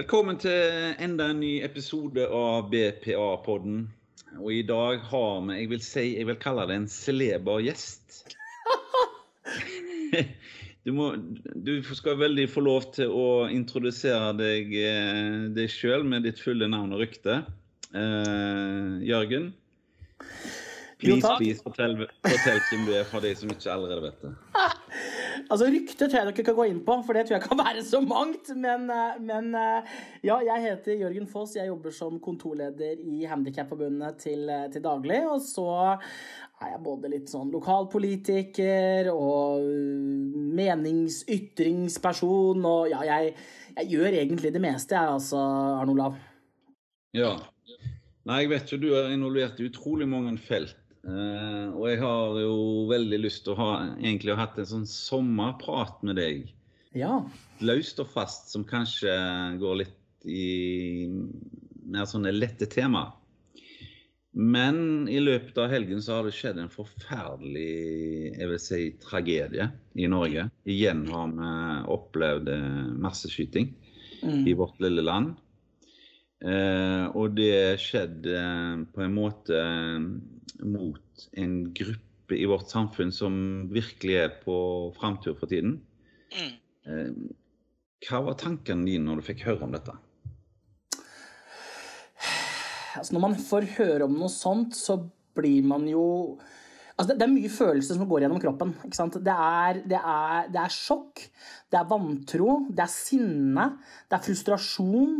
Velkommen til enda en ny episode av BPA-podden. Og i dag har vi, jeg vil si, jeg vil kalle det en celeber gjest. Du, må, du skal veldig få lov til å introdusere deg, eh, deg sjøl med ditt fulle navn og rykte. Uh, Jørgen, please, please, fortell, fortell hvem du er for de som ikke allerede vet det. Altså, Ryktet tror jeg dere kan gå inn på, for det tror jeg kan være så mangt. Men, eh, men ja, jeg heter Jørgen Foss. Jeg jobber som kontorleder i Handikapforbundet til, til daglig. Og så er jeg både litt sånn lokalpolitiker og meningsytringsperson. Og ja, jeg, jeg gjør egentlig det meste, jeg, altså, Arne Olav. Ja. Nei, jeg vet jo du er involvert i utrolig mange felt. Uh, og jeg har jo veldig lyst til å ha egentlig ha hatt en sånn sommerprat med deg. Ja. Løst og fast, som kanskje går litt i mer sånne lette tema. Men i løpet av helgen så har det skjedd en forferdelig jeg vil si, tragedie i Norge. Igjen har vi opplevd masseskyting mm. i vårt lille land. Eh, og det skjedde eh, på en måte eh, mot en gruppe i vårt samfunn som virkelig er på framtur for tiden. Mm. Eh, hva var tankene dine når du fikk høre om dette? altså Når man får høre om noe sånt, så blir man jo Altså, det, er mye følelser som går gjennom kroppen. Det er, det, er, det, er, sjokk, det er vantro, det er sinne, det er frustrasjon.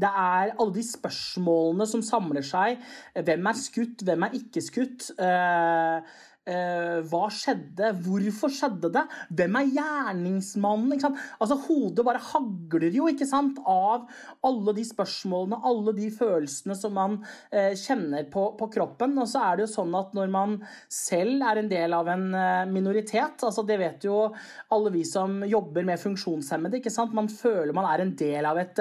Det er alle de spørsmålene som samler seg. Hvem er skutt, hvem er ikke skutt? Uh, hva skjedde? Hvorfor skjedde det? Hvem er gjerningsmannen? Altså, Hodet bare hagler jo ikke sant, av alle de spørsmålene, alle de følelsene som man uh, kjenner på, på, kroppen. Og så er det jo sånn at når man selv er en del av en uh, minoritet, altså det vet jo alle vi som jobber med funksjonshemmede, ikke sant? man føler man er en del av et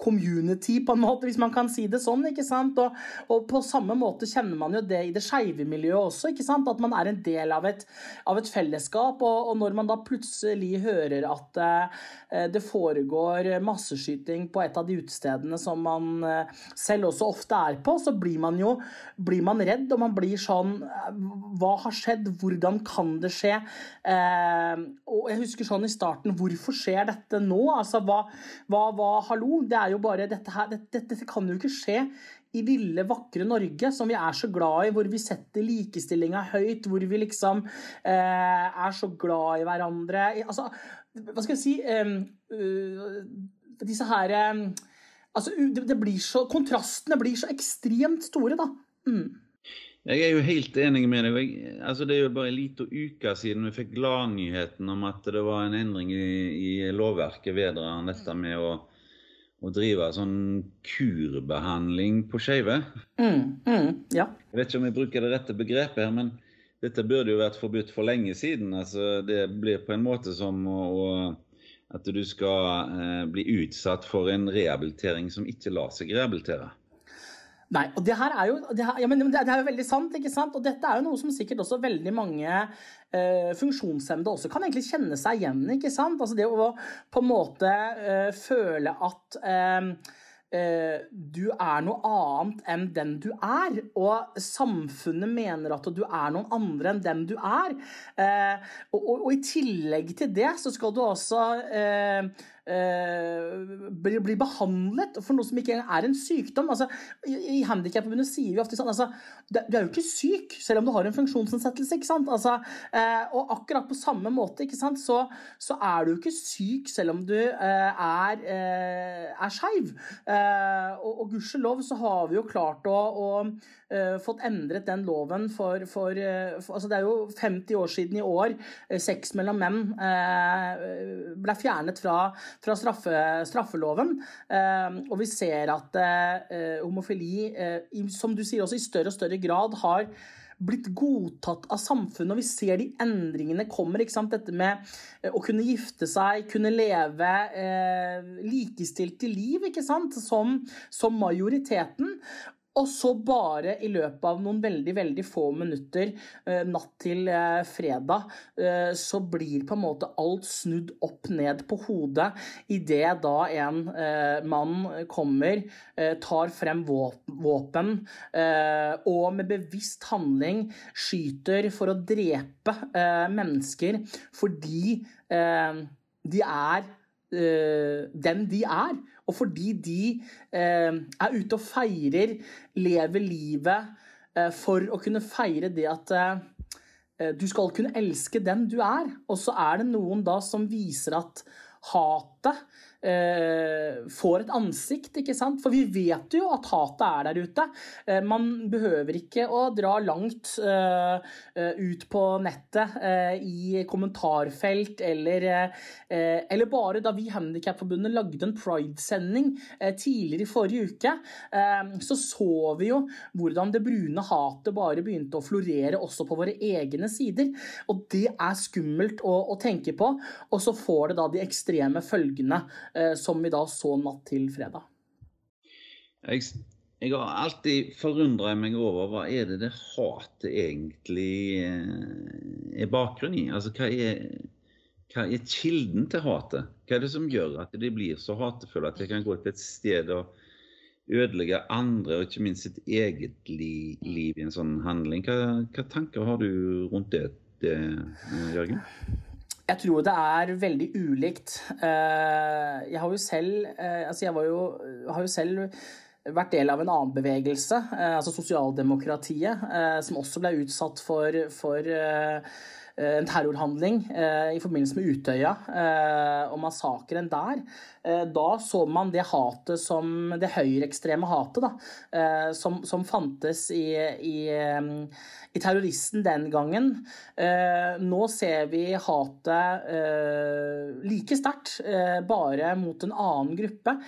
community, på en måte, hvis man kan si det sånn. ikke sant? Og, og på samme måte kjenner man jo det i det skeive miljøet også. ikke sant? At man er er en del av et, av et fellesskap. Og, og, når man da plutselig hører at eh, det foregår masseskyting på et av de utestedene som man eh, selv også ofte er på, så blir man jo blir man redd, og man blir sånn Hva har skjedd? Hvordan kan det skje? Eh, og jeg husker sånn i starten Hvorfor skjer dette nå? Altså, hva, hva, hva Hallo? Det er jo bare dette her dette, dette kan jo ikke skje i lille, vakre Norge, som vi er så glad i, hvor vi setter likestillinga høyt, hvor vi liksom eh, er så glad i hverandre Altså, hva skal jeg si uh, Disse her eh, Altså, det, blir så Kontrastene blir så ekstremt store, da. Mm. Jeg er jo helt enig med deg. Altså, det er jo bare en liten uke siden vi fikk gladnyheten om at det var en endring i, i lovverket vedrørende dette med å å drive sånn kurbehandling på skeive. Mm, mm, ja. Jeg vet ikke om jeg bruker det rette begrepet her, men dette burde jo vært forbudt for lenge siden. Altså, det blir på en måte som å, å, at du skal eh, bli utsatt for en rehabilitering som ikke lar seg rehabilitere. Nei, og det her er jo, det her, ja, men det er jo veldig sant. ikke sant? Og dette er jo noe som sikkert også veldig mange eh, funksjonshemmede også kan egentlig kjenne seg igjen ikke sant? Altså Det å på en måte eh, føle at eh, eh du er noe annet enn den du er, og samfunnet mener at du er noen andre enn den du er. Eh, og, og, og, i tillegg til det så skal du også eh, blir, blir, behandlet for noe som ikke er en sykdom. Altså, I i Handikapforbundet sier vi ofte sånn altså, Du er jo ikke syk selv om du har en funksjonsnedsettelse. ikke sant? Altså, eh, og akkurat på samme måte ikke sant? Så, så, er du ikke syk selv om du eh, er, eh, er skeiv. Eh, og, og gudskjelov så har vi jo klart å, å fått endret den loven for, for, uh, for, altså Det er jo 50 år siden i år uh, sex mellom menn ble fjernet fra, fra straffe, straffeloven. og vi ser at homofili, som du sier, også i større og større grad har blitt godtatt av samfunnet, og vi ser de endringene kommer. ikke sant? Dette med å kunne gifte seg, kunne leve eh, likestilt i liv, ikke? Som, som majoriteten. Og så bare i løpet av noen veldig, veldig få minutter eh, natt til eh, fredag, eh, så blir på en måte alt snudd opp ned på hodet idet da en mann kommer, tar frem våpen og med bevisst handling skyter for å drepe mennesker fordi de er den de er. Og fordi de eh, er ute og feirer, lever livet eh, for å kunne feire det at eh, eh, du skal kunne elske den du er. Og så er det noen da som viser at hatet eh, får et ansikt, ikke sant? For vi vet jo at hatet er der ute. Eh, man behøver ikke å dra langt eh, eh ut på nettet eh, i kommentarfelt eller, eh, eller bare da vi i Handikapforbundet lagde en Pride-sending tidligere i forrige uke, så så vi jo hvordan det brune hatet bare begynte å florere også på våre egne sider. Og det er skummelt å, å tenke på. Og så får det da de ekstreme følgene som vi da så natt til fredag. Jeg, jeg har alltid forundra meg over hva er det det hatet egentlig eh, er bakgrunn i? Altså, hva er, hva er kilden til hatet? Hva er det som gjør at de blir så hatefulle at de kan gå til et sted og ødelegge andre, og ikke minst sitt eget liv, i en sånn handling? Hva, hva tanker har du rundt det, det Jørgen? Jeg tror det er veldig ulikt. Eh, jeg har jo selv eh, Altså, jeg jo, har jo selv vært del av en annen bevegelse, eh, altså sosialdemokratiet, som også ble utsatt for, for en terrorhandling eh, i forbindelse med Utøya eh, og massakren der. Da så man det hatet som det høyreekstreme hatet da, som, som fantes i, i, i, terroristen den gangen. Nå ser vi hatet like sterkt, bare mot en annen gruppe.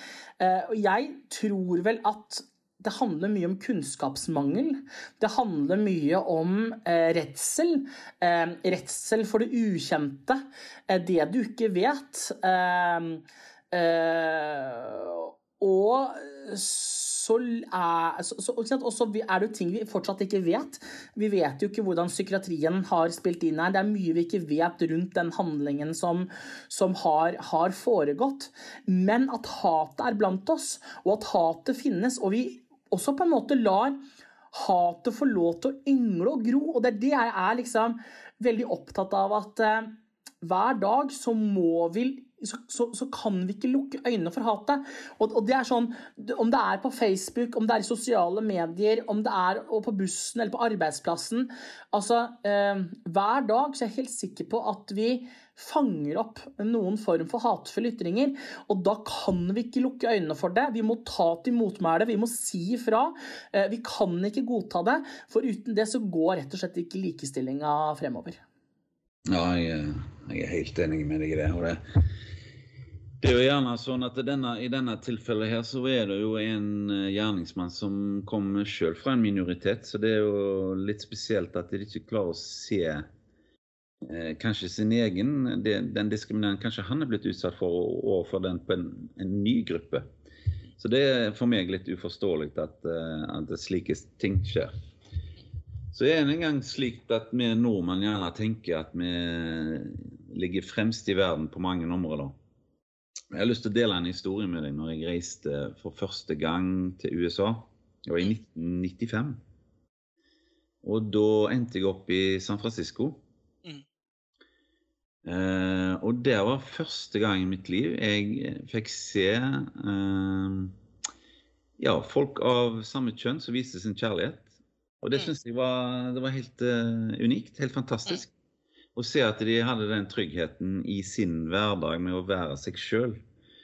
Jeg tror vel at det handler mye om kunnskapsmangel. Det handler mye om eh, redsel. Eh, redsel for det ukjente. Eh, det du ikke vet. Eh, eh, og så er, så, så, også er det ting vi fortsatt ikke vet. Vi vet jo ikke hvordan psykiatrien har spilt inn her. Det er mye vi ikke vet rundt den handlingen som, som har, har foregått. Men at hatet er blant oss, og at hatet finnes, og vi også på en måte lar hatet få lov til å yngle og gro. Og det er det jeg er liksom veldig opptatt av at uh, hver dag så må vi så, så, så, kan vi ikke lukke øynene for hatet. Og, og, det er sånn, Om det er på Facebook, om det er i sosiale medier, om det er på bussen eller på arbeidsplassen altså eh, Hver dag så er jeg helt sikker på at vi fanger opp noen form for hatefulle ytringer. Og da kan vi ikke lukke øynene for det. Vi må ta til motmæle, vi må si ifra. Eh, vi kan ikke godta det, for uten det så går rett og slett ikke likestillinga fremover. Ja, jeg, jeg, er helt enig med deg i det. Det, det er jo gjerne sånn at denne, I denne tilfellet her så er det jo en eh, gjerningsmann som kommer selv fra en minoritet. Så det er jo litt spesielt at de ikke klarer å se Eh, kanskje sin egen den diskrimineringen kanskje han er blitt utsatt for overfor den på en, en, ny gruppe. Så det er for meg litt uforståelig at, uh, at slike ting skjer. Så er det en gang slik at vi nordmenn gjerne tenker at vi ligger fremst i verden på mange områder. Jeg har lyst til å dele en historie med deg når jeg reiste for første gang til USA. Det var i 1995. Og da endte jeg opp i San Francisco. Uh, og det var første gang i mitt liv jeg eh, fikk se uh, ja, folk av samme kjønn som viste sin kjærlighet. Og det mm. syns jeg var, det var helt uh, unikt. Helt fantastisk. Å se at de hadde den tryggheten i sin hverdag med å være seg sjøl.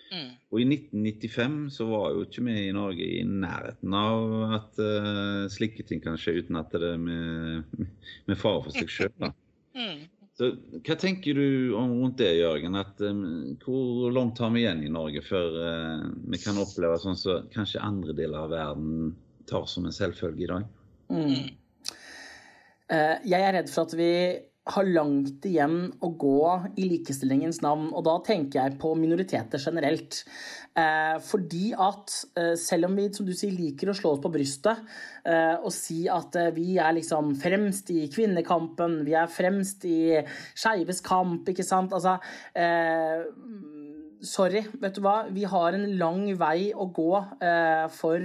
Mm. Og i 1995 så var jo ikke vi i Norge i nærheten av at uh, slike ting kan skje uten at det er med, med fare for seg sjøl. Mm. Så, hva tenker du om rundt det, Jørgen? At, um, hvor langt har vi igjen i Norge før uh, vi kan oppleve sånn som så kanskje andre deler av verden tar som en selvfølge i dag? Mm. Uh, jeg er redd for at vi har langt igjen å gå i likestillingens navn. Og da tenker jeg på minoriteter generelt. Eh, fordi at eh, selv om vi som du sier, liker å slå oss på brystet eh, og si at eh, vi er liksom fremst i kvinnekampen, vi er fremst i skeives kamp, ikke sant Altså eh, Sorry, vet du hva. Vi har en lang vei å gå eh, for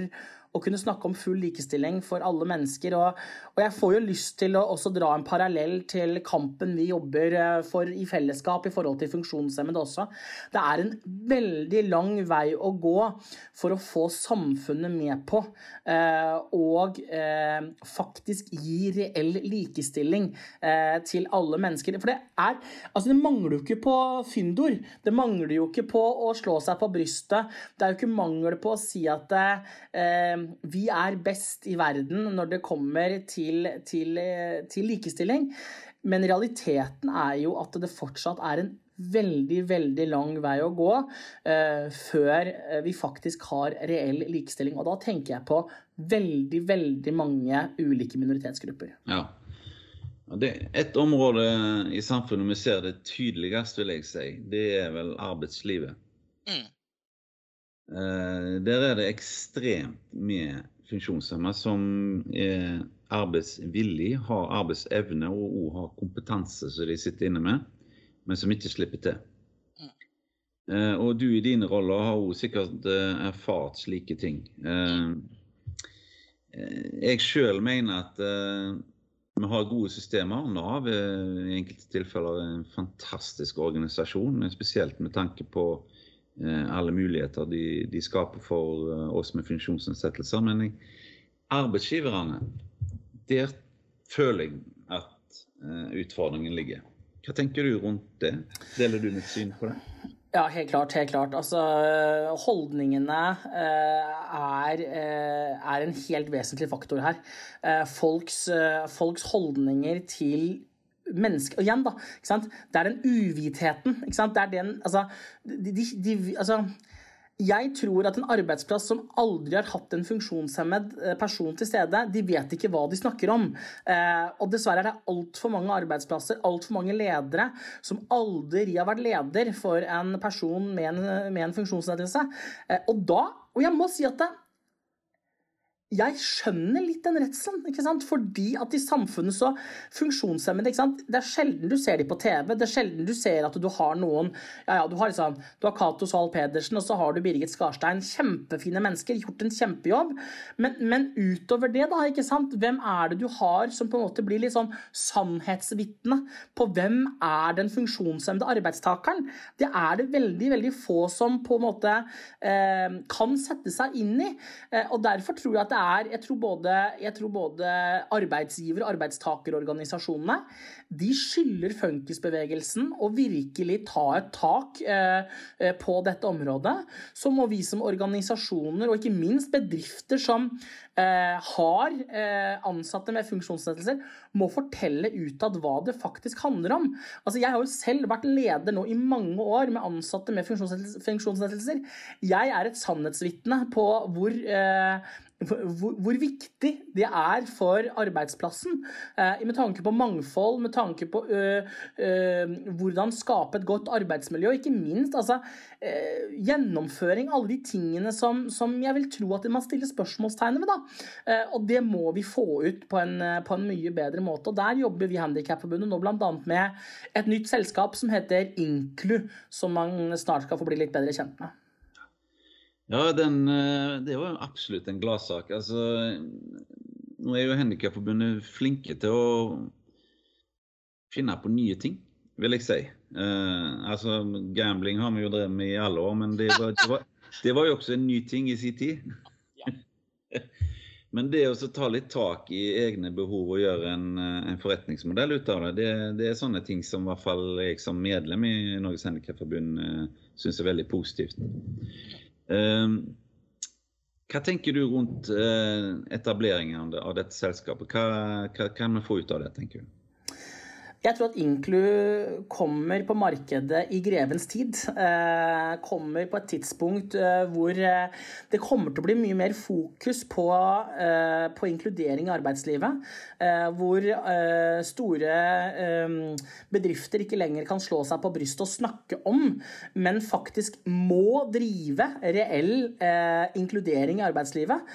å kunne snakke om full likestilling for alle mennesker. Og, og, jeg får jo lyst til å også dra en parallell til kampen vi jobber eh, for i fellesskap i forhold til funksjonshemmede også. Det er en veldig lang vei å gå for å få samfunnet med på eh, og eh, faktisk gi reell likestilling eh, til alle mennesker. For det er Altså, det mangler jo ikke på fyndord. Det mangler jo ikke på å slå seg på brystet. Det er jo ikke mangel på å si at eh, vi er best i verden når det kommer til, til, til likestilling. Men realiteten er jo at det fortsatt er en veldig, veldig lang vei å gå uh, før vi faktisk har reell likestilling. Og da tenker jeg på veldig, veldig mange ulike minoritetsgrupper. Ja. Det er et område i samfunnet vi ser det tydeligst, vil jeg si. Det er vel arbeidslivet. Mm. Eh, der er det ekstremt mye funksjonshemmede som er arbeidsvillig, har arbeidsevne og òg har kompetanse som de sitter inne med, men som ikke slipper til. Mm. Eh, og du i dine roller har òg sikkert eh, erfart slike ting. Jeg sjøl mener at vi har gode systemer. Nav er i enkelte tilfeller en fantastisk organisasjon, spesielt med tanke på alle muligheter de, de skaper for eh, oss med funksjonsnedsettelser. Men arbeidsgiverne, der føler jeg at eh, utfordringen ligger. Hva tenker du rundt det? Deler du mitt syn på det? Ja, helt klart. helt klart. Altså, holdningene er, er en helt vesentlig faktor her. Folks, folks holdninger til menneske Og igjen, da. Det er den uvitheten. Det er den Altså, de, de, de, altså jeg tror at en arbeidsplass som aldri har hatt en funksjonshemmed eh, person til stede, de vet ikke hva de snakker om. Eh, og dessverre er det altfor mange arbeidsplasser, altfor mange ledere, som aldri har vært leder for en person med en, med en funksjonsnedsettelse. Eh, og da Og jeg må si at det, jeg skjønner litt den redselen. ikke sant? Fordi at i samfunnet så funksjonshemmede ikke sant? Det er sjelden du ser dem på TV. Det er sjelden du ser at du har noen ja, ja, Du har liksom, du har Cato Zahl Pedersen og så har du Birgit Skarstein. Kjempefine mennesker, gjort en kjempejobb. Men, men, utover det, da, ikke sant? hvem er det du har som på en måte blir litt sånn sannhetsvitne på hvem er den funksjonshemmede arbeidstakeren? Det er det veldig, veldig få som på en måte eh, kan sette seg inn i. Eh, og derfor tror jeg at er jeg tror, både, jeg tror både arbeidsgiver- og arbeidstakerorganisasjonene de skylder funkisbevegelsen å virkelig ta et tak eh, på dette området. Så må vi som organisasjoner, og ikke minst bedrifter som eh, har eh, ansatte med funksjonsnedsettelser, må fortelle utad hva det faktisk handler om. Altså, jeg har jo selv vært leder nå i mange år med ansatte med funksjonsnedsettelser. Jeg er et sannhetsvitne på hvor eh, hvor, hvor, viktig det er for arbeidsplassen. Eh, med tanke på mangfold, med tanke på ø, ø, hvordan skape et godt arbeidsmiljø, og ikke minst altså, ø, gjennomføring, alle de tingene som, som, jeg vil tro at man stiller spørsmålstegn ved. Da. og det må vi få ut på en, på en mye bedre måte. og Der jobber vi i Handikapforbundet nå bl.a. med et nytt selskap som heter Inklu, som man snart skal få bli litt bedre kjent med. Ja, den, eh, det var absolutt en gladsak. Altså, nå er jo Handikapforbundet flinke til å finne på nye ting, vil jeg si. Uh, altså, Gambling har vi jo drevet med i alle år, men det var, det var, det var jo også en ny ting i sin tid. men det å ta litt tak i egne behov og gjøre en, eh, en forretningsmodell ut av det, det, det, er sånne ting som i hvert fall jeg som medlem i Norges Handikapforbund uh, syns er veldig positivt. Ehm, hva tenker du rundt eh, etableringen av dette selskapet? Hva, hva kan vi få ut av det, tenker du? Jeg tror at Inclu kommer på markedet i grevens tid. Eh, kommer på et tidspunkt eh, hvor eh, det kommer til å bli mye mer fokus på, på inkludering i arbeidslivet. Hvor store bedrifter ikke lenger kan slå seg på brystet og snakke om, men faktisk må drive reell inkludering i arbeidslivet.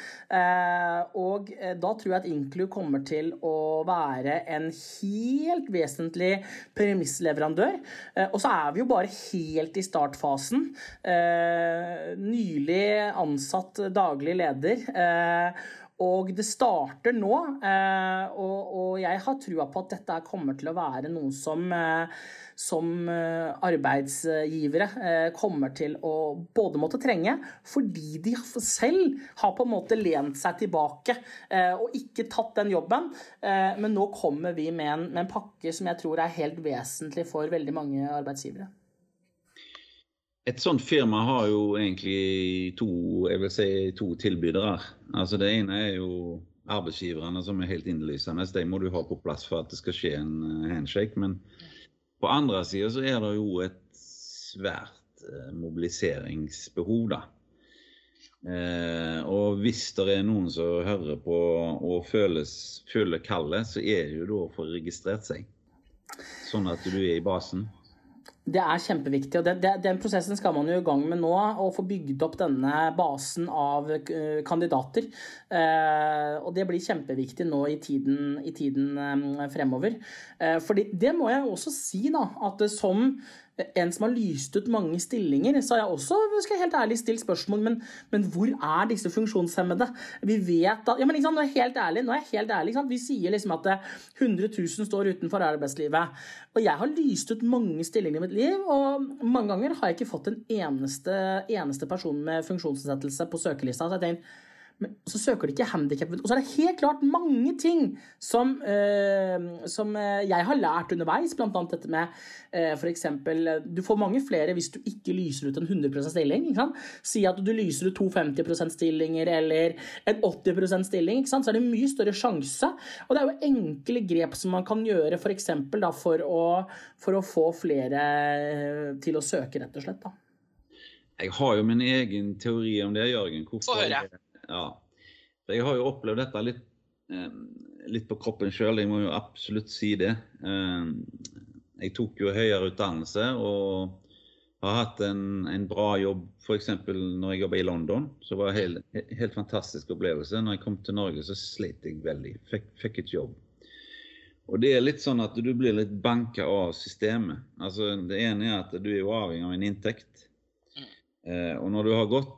og da tror jeg at Inclu kommer til å være en helt vesentlig vesentlig premissleverandør. Eh, og så er vi jo bare helt i startfasen. Eh, nylig ansatt daglig leder. Eh, og det starter nå, og jeg har trua på at dette kommer til å være noe som som eh, arbeidsgivere eh, kommer til å både måtte trenge, fordi de selv har på en måte lent seg tilbake eh, og ikke tatt den jobben. Men nå kommer vi med en, med en pakke som jeg tror er helt vesentlig for veldig mange arbeidsgivere. Et sånt firma har jo egentlig to, jeg vil si, to tilbydere. Altså Det ene er jo arbeidsgiverne som er helt innlysende. De må du ha på plass for at det skal skje en handshake. Men på andre sida så er det jo et svært eh, mobiliseringsbehov, da. Eh, og hvis det er noen som hører på og føles, føler kallet, så er det jo da å få registrert seg. Sånn at du er i basen. Det er kjempeviktig. og det, det, Den prosessen skal man jo i gang med nå. Å få bygd opp denne basen av uh, kandidater. Uh, og det blir kjempeviktig nå i tiden, i tiden um, fremover. Fordi det må jeg også si, da, at som en som har lyst ut mange stillinger, så har jeg også skal jeg helt ærlig stilt spørsmål men, men hvor er disse funksjonshemmede? Vi vet at, ja, men liksom, nå er jeg helt ærlig, nå er jeg helt ærlig Vi sier liksom at 100 000 står utenfor arbeidslivet. Og jeg har lyst ut mange stillinger i mitt liv, og mange ganger har jeg ikke fått en eneste, eneste person med funksjonsnedsettelse på søkelista. så jeg tenker men så søker de ikke handikap. Og så er det helt klart mange ting som, øh, som eh, jeg har lært underveis, bl.a. dette med øh, f.eks. Du får mange flere hvis du ikke lyser ut en 100 stilling. Si at du lyser ut to 50 stillinger eller en 80% stilling, så er det mye større sjanse. Og det er jo enkle grep som man kan gjøre for, eksempel, da, for, å, for å få flere til å søke, rett og slett. Da. Jeg har jo min egen teori om det, Jørgen. Få høre. Ja. For jeg har jo opplevd dette litt, eh, litt på kroppen sjøl, jeg må jo absolutt si det. Eh, jeg tok jo høyere utdannelse og har hatt en, en bra jobb f.eks. når jeg jobba i London. Så var det en helt, helt fantastisk opplevelse. Når jeg kom til Norge, så slet jeg veldig. Fikk, fikk et jobb. Og det er litt sånn at du blir litt banka av systemet. Altså, det ene er at du er jo avhengig av en inntekt. Mm. Eh, og når du har gått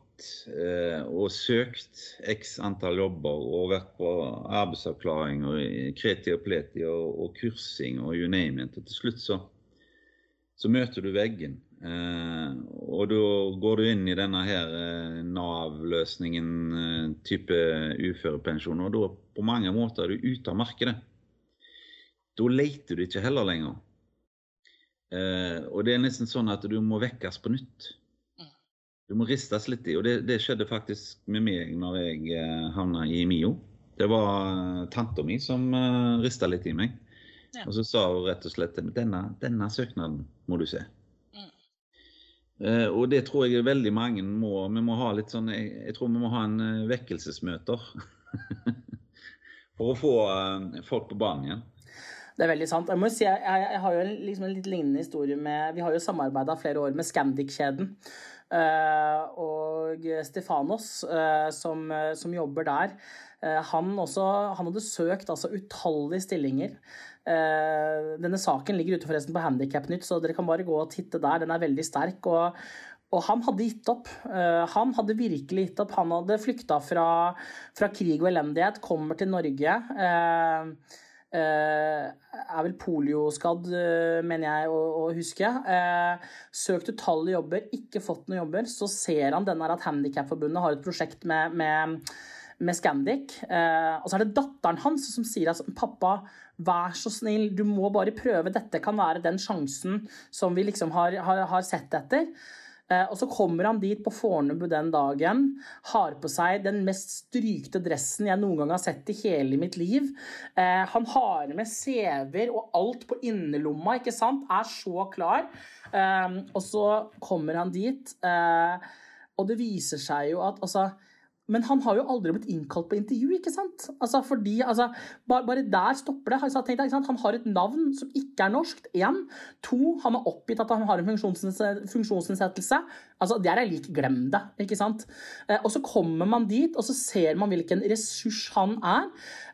eh, og søkt x antall jobber og vært på arbeidsavklaring og kreti og pleti og, og, kursing og you name it. Og til slutt så, så møter du veggen. Eh, og da går du inn i denne her eh, Nav-løsningen eh, type uførepensjon. Og da på mange måter er du ute av markedet. Da leter du ikke heller lenger. Eh, og det er nesten sånn at du må vekkes på nytt. Du må ristes litt i. Og det, det skjedde faktisk med meg når jeg eh, havna i MIO. Det var uh, tanta mi som uh, rista litt i meg. Ja. Og så sa hun rett og slett denne, denne søknaden må du se. Mm. Uh, og det tror jeg veldig mange må. Vi må ha litt sånn Jeg, jeg tror vi må ha en uh, vekkelsesmøter. For å få uh, folk på banen igjen. Det er veldig sant. Jeg må si, jeg, jeg har jo liksom en litt lignende historie med Vi har jo samarbeida flere år med Scandic-kjeden. Eh, og Stefanos, eh, som, eh, som jobber der, han, også, han hadde søkt altså utallige stillinger. Denne saken ligger ute forresten på Handikapnytt, så dere kan bare gå og titte der. Den er veldig sterk. og og han hadde gitt opp. Han hadde virkelig gitt opp. Han hadde flykta fra, fra krig og elendighet, kommer til Norge. Eh, er vel polioskadd, eh, mener jeg å, å huske. Eh, søkt utallige jobber, ikke fått noen jobber. Så ser han denne at Handikapforbundet har et prosjekt med, med, med Scandic. og så er det datteren hans som sier at pappa, vær så snill, du må bare prøve. Dette kan være den sjansen som vi liksom har, har, har sett etter. Eh, og så kommer han dit på Fornebu den dagen, har på seg den mest strykte dressen jeg noen gang har sett i hele mitt liv. Eh, han har med CV-er og alt på innerlomma, ikke sant? Er så klar. Eh, og så kommer han dit, og det viser seg jo at altså men han har jo aldri blitt innkalt på intervju, ikke sant? Altså, fordi, altså, bare, bare, der stopper det. Jeg tenkt, han har et navn som ikke er norsk. Én. To, han har oppgitt at han har en funksjonsnedsettelse. Altså, det er jeg lik glem det, ikke sant? Eh, og så kommer man dit, og så ser man hvilken ressurs han er.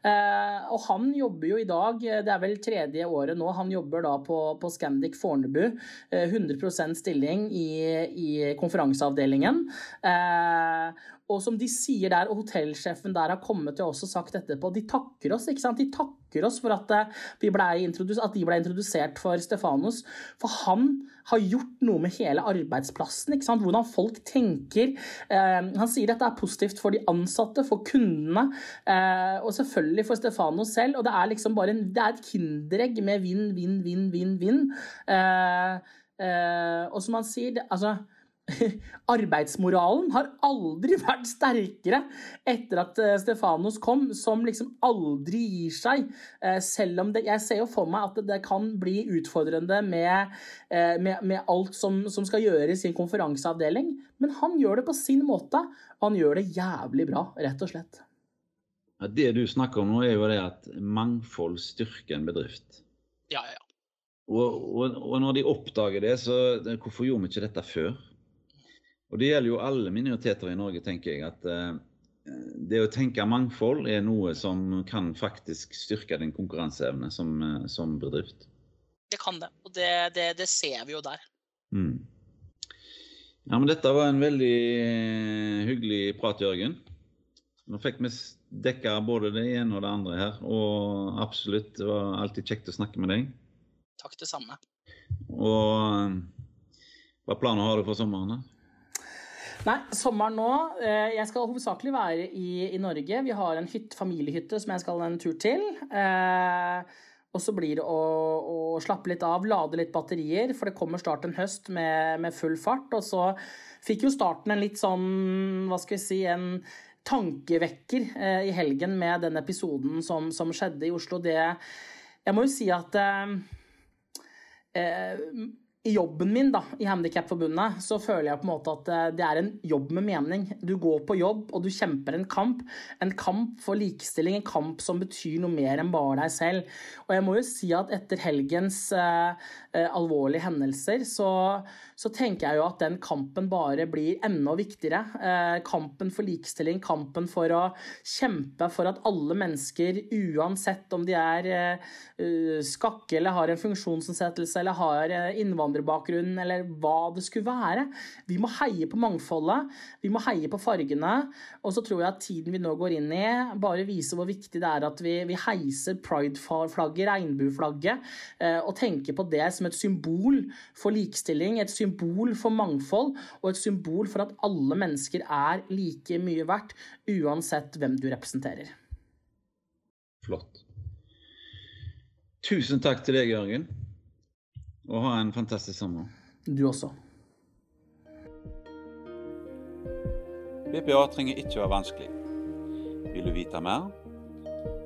Eh, og han jobber jo i dag, det er vel tredje året nå, han jobber da på, på Scandic Fornebu. Eh, 100 stilling i, i konferanseavdelingen. Eh, og som de sier der, og hotellsjefen der har kommet til oss og sagt etterpå, de takker oss ikke sant? De takker oss for at, eh, vi ble at de ble introdusert for Stefanos. For han har gjort noe med hele arbeidsplassen. ikke sant? Hvordan folk tenker. Eh, han sier dette er positivt for de ansatte, for kundene, eh, og selvfølgelig for Stefanos selv. Og det er liksom bare en, det er et kinderegg med vinn, vinn, vinn, vinn, vinn. Eh, eh og som han sier, det, altså arbeidsmoralen har aldri vært sterkere etter at eh, Stefanos kom, som liksom aldri gir seg. Eh, selv om det, jeg ser jo for meg at det kan bli utfordrende med, eh, med, med alt som, som, skal gjøres i en konferanseavdeling. Men han gjør det på sin måte, og han gjør det jævlig bra, rett og slett. Ja, det du snakker om nå, er jo det at mangfold styrker en bedrift. Ja, ja. Og, og, og når de oppdager det, så hvorfor gjorde vi ikke dette før? Og Det gjelder jo alle minoriteter i Norge, tenker jeg. at eh, Det å tenke mangfold er noe som kan faktisk styrke din konkurranseevne som, uh, som bedrift. Det kan det, og det, det, det ser vi jo der. Mm. Ja, men Dette var en veldig uh, hyggelig prat, Jørgen. Nå fikk vi dekka både det ene og det andre her. Og absolutt, det var alltid kjekt å snakke med deg. Takk, det samme. Og hva planer har du for sommeren? Nei, sommeren nå eh, Jeg skal hovedsakelig være i, i Norge. Vi har en hytte, familiehytte som jeg skal en tur til. Eh, og så blir det å, å, slappe litt av, lade litt batterier, for det kommer start en høst med, med, full fart. Og så fikk jo starten en litt sånn, hva skal vi si, en tankevekker eh, i helgen med den episoden som, som, skjedde i Oslo. Det Jeg må jo si at eh, eh i jobben min da, i Handikapforbundet så føler jeg på en måte at eh, det er en jobb med mening. Du går på jobb og du kjemper en kamp. En kamp for likestilling, en kamp som betyr noe mer enn bare deg selv. Og jeg må jo si at etter helgens uh, alvorlige hendelser så, så, tenker jeg jo at den kampen bare blir enda viktigere. Uh, kampen for likestilling, kampen for å kjempe for at alle mennesker, uansett om de er skakke eller har en funksjonsnedsettelse eller har innvandrerbakgrunn eller hva det skulle være. Vi må heie på mangfoldet, vi må heie på fargene. Og så tror jeg at tiden vi nå går inn i, bare viser hvor viktig det er at vi, vi heiser pride-flagget, regnbueflagget, eh, og tenker på det som et symbol for likestilling, et symbol for mangfold, og et symbol for at alle mennesker er like mye verdt, uansett hvem du representerer. Flott. Tusen takk til deg, Jørgen. Og ha en fantastisk sommer. Du også. BPA trenger ikke være vanskelig. Vil du vite mer?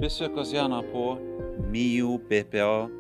Besøk oss gjerne på miobpa.no.